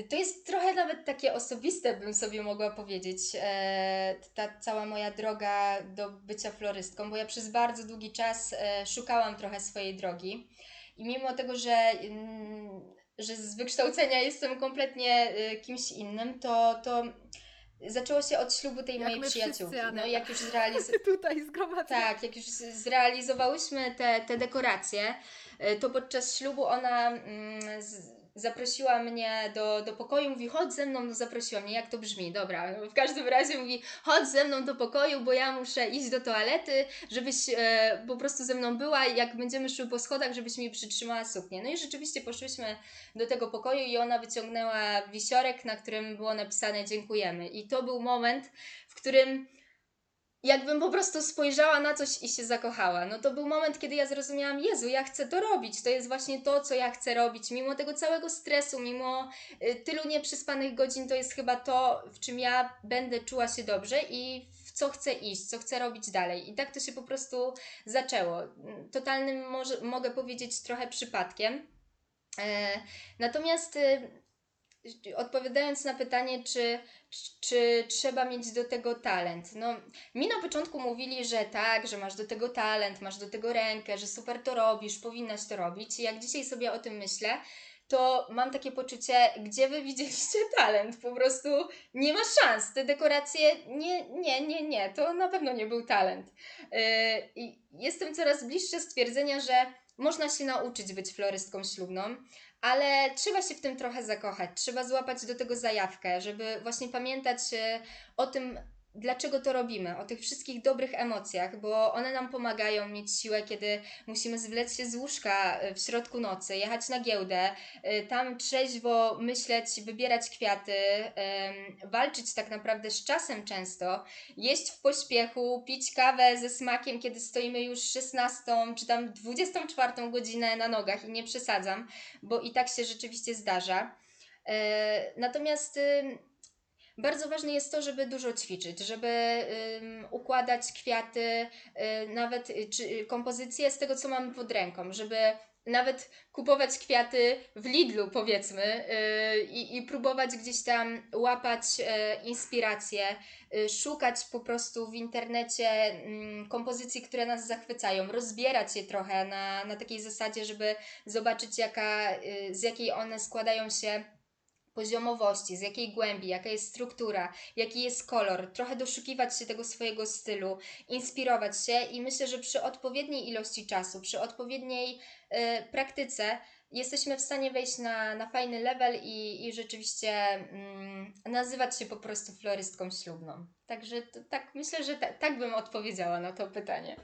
to jest trochę nawet takie osobiste, bym sobie mogła powiedzieć, e, ta cała moja droga do bycia florystką, bo ja przez bardzo długi czas e, szukałam trochę swojej drogi i mimo tego, że, mm, że z wykształcenia jestem kompletnie e, kimś innym, to, to zaczęło się od ślubu tej Jak mojej my wszyscy, przyjaciółki. No jak już zrealiz... Tutaj. Tak, jak już zrealizowałyśmy te, te dekoracje, y, to podczas ślubu ona mm, z, zaprosiła mnie do, do pokoju, mówi chodź ze mną, no zaprosiła mnie, jak to brzmi, dobra, w każdym razie mówi chodź ze mną do pokoju, bo ja muszę iść do toalety, żebyś e, po prostu ze mną była. Jak będziemy szły po schodach, żebyś mi przytrzymała suknię. No i rzeczywiście poszłyśmy do tego pokoju i ona wyciągnęła wisiorek, na którym było napisane dziękujemy. I to był moment, w którym jakbym po prostu spojrzała na coś i się zakochała. No to był moment, kiedy ja zrozumiałam, Jezu, ja chcę to robić, to jest właśnie to, co ja chcę robić, mimo tego całego stresu, mimo y, tylu nieprzespanych godzin, to jest chyba to, w czym ja będę czuła się dobrze i w co chcę iść, co chcę robić dalej. I tak to się po prostu zaczęło. Totalnym, może, mogę powiedzieć, trochę przypadkiem. E, natomiast y, odpowiadając na pytanie, czy, czy, trzeba mieć do tego talent. No, mi na początku mówili, że tak, że masz do tego talent, masz do tego rękę, że super to robisz, powinnaś to robić. I jak dzisiaj sobie o tym myślę, to mam takie poczucie, gdzie wy widzieliście talent? Po prostu nie ma szans. Te dekoracje, nie, nie, nie, nie, to na pewno nie był talent. Yy, jestem coraz bliższa stwierdzenia, że można się nauczyć być florystką ślubną, ale trzeba się w tym trochę zakochać, trzeba złapać do tego zajawkę, żeby właśnie pamiętać e, o tym, dlaczego to robimy, o tych wszystkich dobrych emocjach, bo one nam pomagają mieć siłę, kiedy musimy zwlec się z łóżka e, w środku nocy, jechać na giełdę, e, tam trzeźwo myśleć, wybierać kwiaty, walczyć tak naprawdę z czasem często, jeść w pośpiechu, pić kawę ze smakiem, kiedy stoimy już 16 czy tam 24 godzinę na nogach i nie przesadzam, bo i tak się rzeczywiście zdarza. E, Natomiast bardzo ważne jest to, żeby dużo ćwiczyć, żeby ym, układać kwiaty, y, nawet y, czy y, kompozycje z tego, co mamy pod ręką, żeby nawet kupować kwiaty w Lidlu, powiedzmy, y, i, próbować gdzieś tam łapać e, inspiracje, y, szukać po prostu w internecie mm, kompozycji, które nas zachwycają, rozbierać je trochę na, na takiej zasadzie, żeby zobaczyć, jaka, z jakiej one składają się poziomowości, z jakiej głębi, jaka jest struktura, jaki jest kolor, trochę doszukiwać się tego swojego stylu, inspirować się i myślę, że przy odpowiedniej ilości czasu, przy odpowiedniej e, praktyce jesteśmy w stanie wejść na, na fajny level i, i rzeczywiście mm, nazywać się po prostu florystką ślubną. Także to, tak myślę, że ta, tak bym odpowiedziała na to pytanie.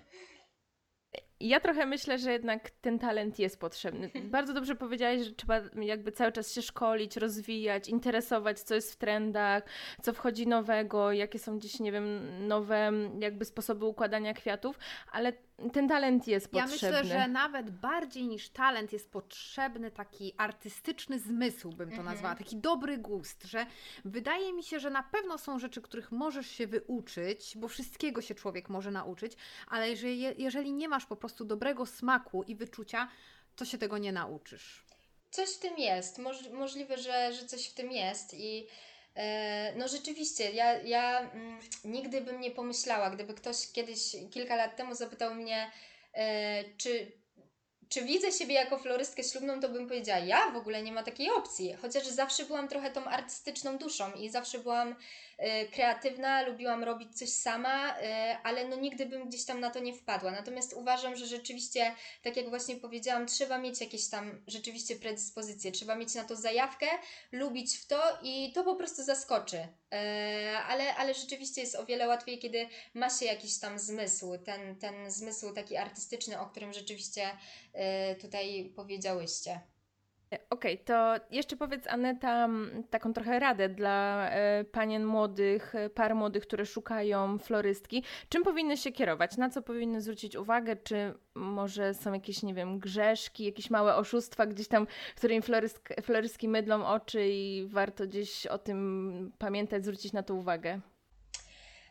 Ja trochę myślę, że jednak ten talent jest potrzebny. Bardzo dobrze powiedziałaś, że trzeba jakby cały czas się szkolić, rozwijać, interesować, co jest w trendach, co wchodzi nowego, jakie są gdzieś, nie wiem, nowe jakby sposoby układania kwiatów, ale ten talent jest Ja potrzebny. myślę, że nawet bardziej niż talent jest potrzebny taki artystyczny zmysł, bym to Mhm. nazwała, taki dobry gust, że wydaje mi się, że na pewno są rzeczy, których możesz się wyuczyć, bo wszystkiego się człowiek może nauczyć, ale jeżeli, jeżeli nie masz po prostu dobrego smaku i wyczucia, to się tego nie nauczysz. Coś w tym jest. Moż, możliwe, że, że coś w tym jest i E, no rzeczywiście, ja, ja mm, nigdy bym nie pomyślała, gdyby ktoś kiedyś, kilka lat temu zapytał mnie, e, czy, czy widzę siebie jako florystkę ślubną, to bym powiedziała, ja w ogóle nie ma takiej opcji. Chociaż zawsze byłam trochę tą artystyczną duszą i zawsze byłam kreatywna, lubiłam robić coś sama, e, ale no nigdy bym gdzieś tam na to nie wpadła. Natomiast uważam, że rzeczywiście, tak jak właśnie powiedziałam, trzeba mieć jakieś tam rzeczywiście predyspozycje, trzeba mieć na to zajawkę, lubić w to i to po prostu zaskoczy. E, ale, ale rzeczywiście jest o wiele łatwiej, kiedy ma się jakiś tam zmysł, ten, ten zmysł taki artystyczny, o którym rzeczywiście tutaj powiedziałyście. Okej, to jeszcze powiedz Aneta taką trochę radę dla e, panien młodych, e, par młodych, które szukają florystki. Czym powinny się kierować? Na co powinny zwrócić uwagę? Czy może są jakieś, nie wiem, grzeszki, jakieś małe oszustwa gdzieś tam, którymi florystki mydlą oczy i warto gdzieś o tym pamiętać, zwrócić na to uwagę?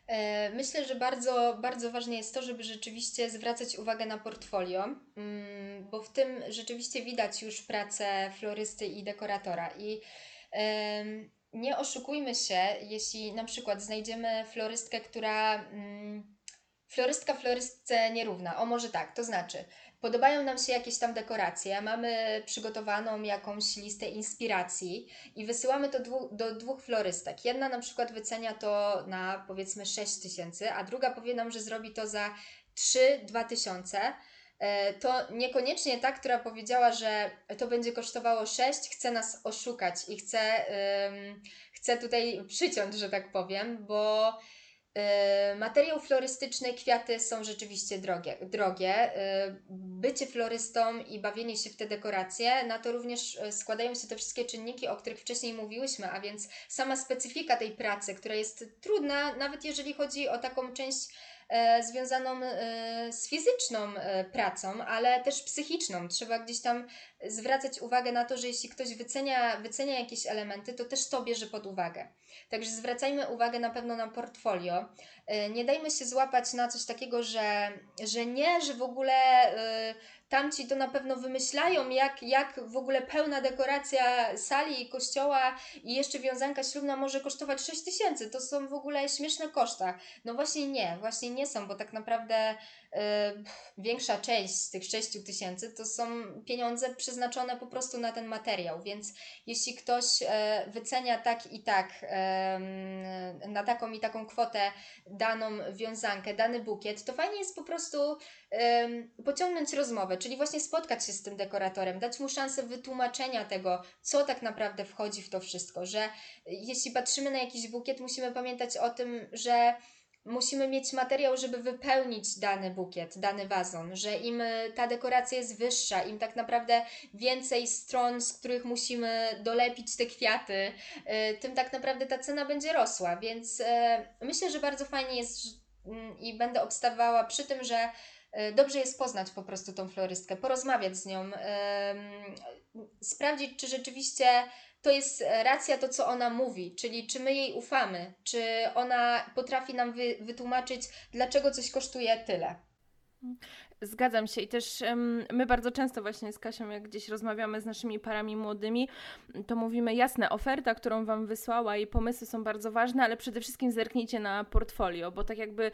E, Myślę, że bardzo, bardzo ważne jest to, żeby rzeczywiście zwracać uwagę na portfolio, mm, bo w tym rzeczywiście widać już pracę florysty i dekoratora. I nie oszukujmy się, jeśli na przykład znajdziemy florystkę, która. mm, Florystka florystce nierówna. O, może tak, to znaczy, podobają nam się jakieś tam dekoracje, mamy przygotowaną jakąś listę inspiracji i wysyłamy to dwu, do dwóch florystek. Jedna na przykład wycenia to na powiedzmy 6 tysięcy, a druga powie nam, że zrobi to za 3-2 tysiące. E, To niekoniecznie ta, która powiedziała, że to będzie kosztowało 6, chce nas oszukać i chce, ym, chce tutaj przyciąć, że tak powiem, bo Materiał florystyczny, kwiaty są rzeczywiście drogie. drogie. E, Bycie florystą i bawienie się w te dekoracje, na to również e, składają się te wszystkie czynniki, o których wcześniej mówiłyśmy, a więc sama specyfika tej pracy, która jest trudna, nawet jeżeli chodzi o taką część związaną z fizyczną pracą, ale też psychiczną. Trzeba gdzieś tam zwracać uwagę na to, że jeśli ktoś wycenia, wycenia jakieś elementy, to też to bierze pod uwagę. Także zwracajmy uwagę na pewno na portfolio. E, Nie dajmy się złapać na coś takiego, że, że nie, że w ogóle e, tamci to na pewno wymyślają, jak, jak w ogóle pełna dekoracja sali i kościoła i jeszcze wiązanka ślubna może kosztować 6 tysięcy. To są w ogóle śmieszne koszta. No właśnie nie, właśnie nie są, bo tak naprawdę większa część z tych 6 tysięcy to są pieniądze przeznaczone po prostu na ten materiał, więc jeśli ktoś e, wycenia tak i tak na taką i taką kwotę daną wiązankę, dany bukiet, to fajnie jest po prostu pociągnąć rozmowę, czyli właśnie spotkać się z tym dekoratorem, dać mu szansę wytłumaczenia tego, co tak naprawdę wchodzi w to wszystko, że jeśli patrzymy na jakiś bukiet, musimy pamiętać o tym, że musimy mieć materiał, żeby wypełnić dany bukiet, dany wazon, że im y, ta dekoracja jest wyższa, im tak naprawdę więcej stron, z których musimy dolepić te kwiaty, y, tym tak naprawdę ta cena będzie rosła, więc e, myślę, że bardzo fajnie jest mm, i będę obstawała przy tym, że e, dobrze jest poznać po prostu tą florystkę, porozmawiać z nią, sprawdzić, czy rzeczywiście to jest racja to, co ona mówi, czyli czy my jej ufamy, czy ona potrafi nam wy, wytłumaczyć, dlaczego coś kosztuje tyle. Zgadzam się i też em, my bardzo często właśnie z Kasią, jak gdzieś rozmawiamy z naszymi parami młodymi, to mówimy jasne, oferta, którą Wam wysłała i pomysły są bardzo ważne, ale przede wszystkim zerknijcie na portfolio, bo tak jakby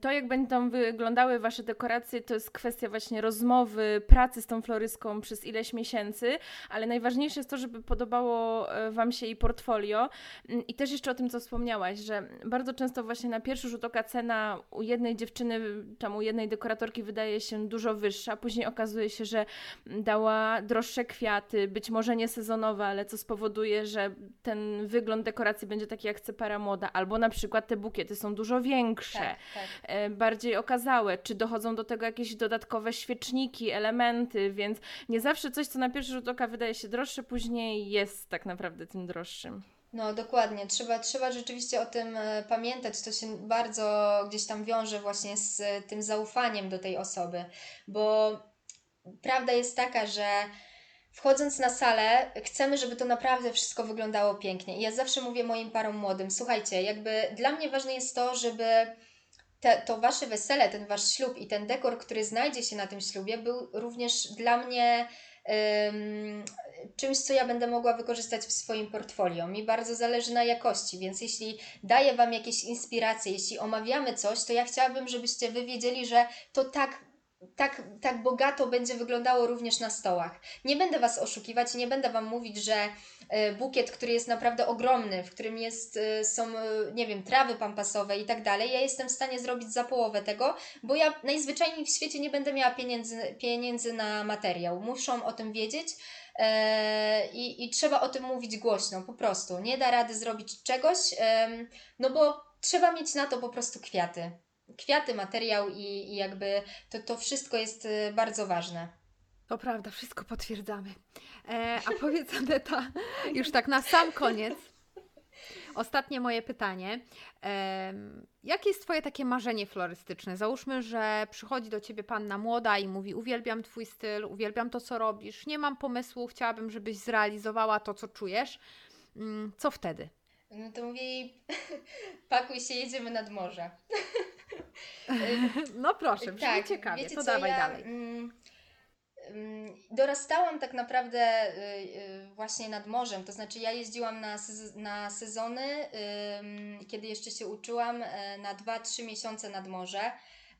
to, jak będą wyglądały Wasze dekoracje, to jest kwestia właśnie rozmowy, pracy z tą florystką przez ileś miesięcy, ale najważniejsze jest to, żeby podobało e, Wam się i portfolio. Mm, i też jeszcze o tym, co wspomniałaś, że bardzo często właśnie na pierwszy rzut oka cena u jednej dziewczyny, tam u jednej dekoratorki wydaje się dużo wyższa, później okazuje się, że dała droższe kwiaty, być może nie sezonowe, ale co spowoduje, że ten wygląd dekoracji będzie taki jak chce para młoda, albo na przykład te bukiety są dużo większe, tak. e, bardziej okazałe, czy dochodzą do tego jakieś dodatkowe świeczniki, elementy, więc nie zawsze coś, co na pierwszy rzut oka wydaje się droższe, później jest tak naprawdę tym droższym. No, dokładnie. Trzeba, trzeba rzeczywiście o tym e, pamiętać. To się bardzo gdzieś tam wiąże właśnie z e, tym zaufaniem do tej osoby, bo prawda jest taka, że wchodząc na salę, chcemy, żeby to naprawdę wszystko wyglądało pięknie. I ja zawsze mówię moim parom młodym, słuchajcie, jakby dla mnie ważne jest to, żeby te, to wasze wesele, ten wasz ślub i ten dekor, który znajdzie się na tym ślubie, był również dla mnie em, czymś, co ja będę mogła wykorzystać w swoim portfolio. Mi bardzo zależy na jakości, więc jeśli daję Wam jakieś inspiracje, jeśli omawiamy coś, to ja chciałabym, żebyście Wy wiedzieli, że to tak tak, tak bogato będzie wyglądało również na stołach. Nie będę Was oszukiwać, nie będę Wam mówić, że e, bukiet, który jest naprawdę ogromny, w którym jest, e, są, e, nie wiem, trawy pampasowe i tak dalej, ja jestem w stanie zrobić za połowę tego, bo ja najzwyczajniej w świecie nie będę miała pieniędzy, pieniędzy na materiał. Muszą o tym wiedzieć. I, I trzeba o tym mówić głośno, po prostu. Nie da rady zrobić czegoś, no bo trzeba mieć na to po prostu kwiaty kwiaty, materiał i, i jakby to, to wszystko jest y, bardzo ważne. To prawda, wszystko potwierdzamy. E, a powiedz Aneta, już tak na sam koniec, ostatnie moje pytanie. Jakie jest Twoje takie marzenie florystyczne? Załóżmy, że przychodzi do Ciebie panna młoda i mówi: Uwielbiam Twój styl, uwielbiam to, co robisz, nie mam pomysłu, chciałabym, żebyś zrealizowała to, co czujesz. Mm, co wtedy? No to mówię jej: pakuj się, jedziemy nad morze. No proszę, brzmi tak, ciekawie, to co, dawaj ja, dalej. Mm, dorastałam tak naprawdę y, y, właśnie nad morzem, to znaczy ja jeździłam na, na sezony, kiedy jeszcze się uczyłam, y, na 2-3 miesiące nad morze.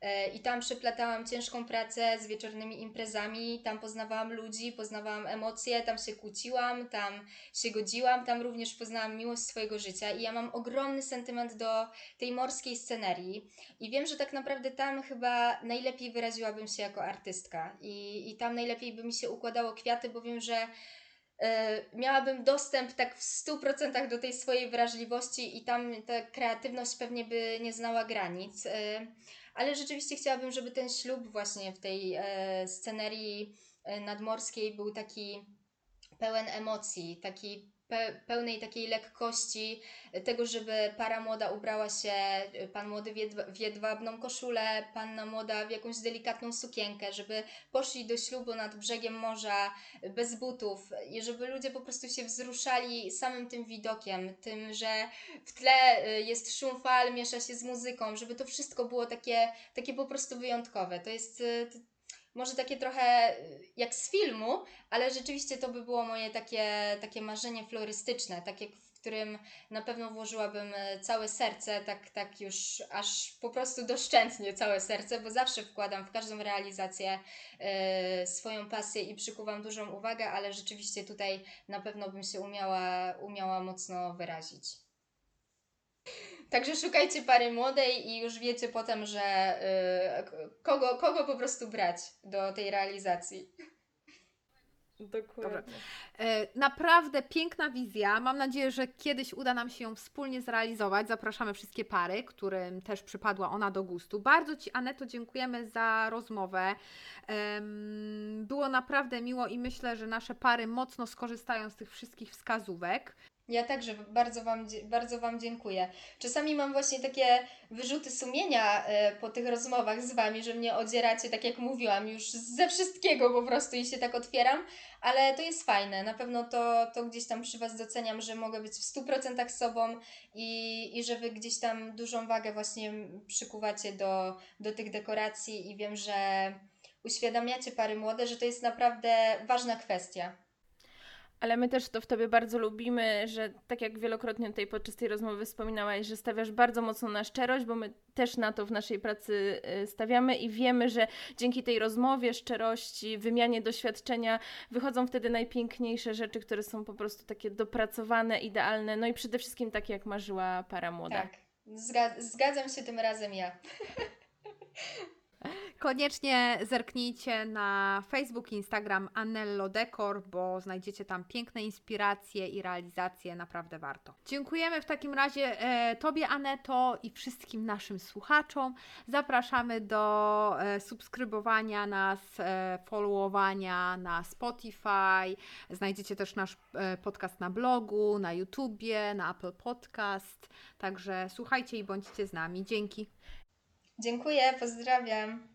E, I tam przeplatałam ciężką pracę z wieczornymi imprezami, tam poznawałam ludzi, poznawałam emocje, tam się kłóciłam, tam się godziłam, tam również poznałam miłość swojego życia. I ja mam ogromny sentyment do tej morskiej scenerii. I wiem, że tak naprawdę tam chyba najlepiej wyraziłabym się jako artystka. I, i tam najlepiej by mi się układało kwiaty, bo wiem, że e, miałabym dostęp tak w 100% do tej swojej wrażliwości i tam ta kreatywność pewnie by nie znała granic. Ale rzeczywiście chciałabym, żeby ten ślub właśnie w tej e, scenerii e, nadmorskiej był taki pełen emocji, taki pełnej takiej lekkości, tego, żeby para młoda ubrała się, pan młody w jedwabną koszulę, panna młoda w jakąś delikatną sukienkę, żeby poszli do ślubu nad brzegiem morza bez butów i żeby ludzie po prostu się wzruszali samym tym widokiem, tym, że w tle jest szum fal, miesza się z muzyką, żeby to wszystko było takie, takie po prostu wyjątkowe. To jest może takie trochę jak z filmu, ale rzeczywiście to by było moje takie, takie marzenie florystyczne, takie, w którym na pewno włożyłabym y, całe serce, tak, tak już aż po prostu doszczętnie całe serce, bo zawsze wkładam w każdą realizację y, swoją pasję i przykuwam dużą uwagę, ale rzeczywiście tutaj na pewno bym się umiała, umiała mocno wyrazić. Także szukajcie pary młodej i już wiecie potem, że y, kogo, kogo po prostu brać do tej realizacji. Dokładnie. E, naprawdę piękna wizja. Mam nadzieję, że kiedyś uda nam się ją wspólnie zrealizować. Zapraszamy wszystkie pary, którym też przypadła ona do gustu. Bardzo Ci, Aneto, dziękujemy za rozmowę. Było naprawdę miło i myślę, że nasze pary mocno skorzystają z tych wszystkich wskazówek. Ja także bardzo wam, bardzo wam dziękuję. Czasami mam właśnie takie wyrzuty sumienia e, po tych rozmowach z Wami, że mnie odzieracie, tak jak mówiłam, już ze wszystkiego po prostu i się tak otwieram, ale to jest fajne. Na pewno to, to gdzieś tam przy Was doceniam, że mogę być w 100% sobą i, i że Wy gdzieś tam dużą wagę właśnie przykuwacie do, do tych dekoracji i wiem, że uświadamiacie pary młode, że to jest naprawdę ważna kwestia ale my też to w Tobie bardzo lubimy, że tak jak wielokrotnie tutaj podczas tej rozmowy wspominałaś, że stawiasz bardzo mocno na szczerość, bo my też na to w naszej pracy y, stawiamy i wiemy, że dzięki tej rozmowie, szczerości, wymianie doświadczenia wychodzą wtedy najpiękniejsze rzeczy, które są po prostu takie dopracowane, idealne, no i przede wszystkim takie, jak marzyła para młoda. Tak, zgadzam się tym razem ja. Koniecznie zerknijcie na Facebook, Instagram Anello Decor, bo znajdziecie tam piękne inspiracje i realizacje, naprawdę warto. Dziękujemy w takim razie e, Tobie, Aneto, i wszystkim naszym słuchaczom. Zapraszamy do e, subskrybowania nas, e, followowania na Spotify. Znajdziecie też nasz podcast na blogu, na YouTubie, na Apple Podcast. Także słuchajcie i bądźcie z nami. Dzięki. Dziękuję, pozdrawiam.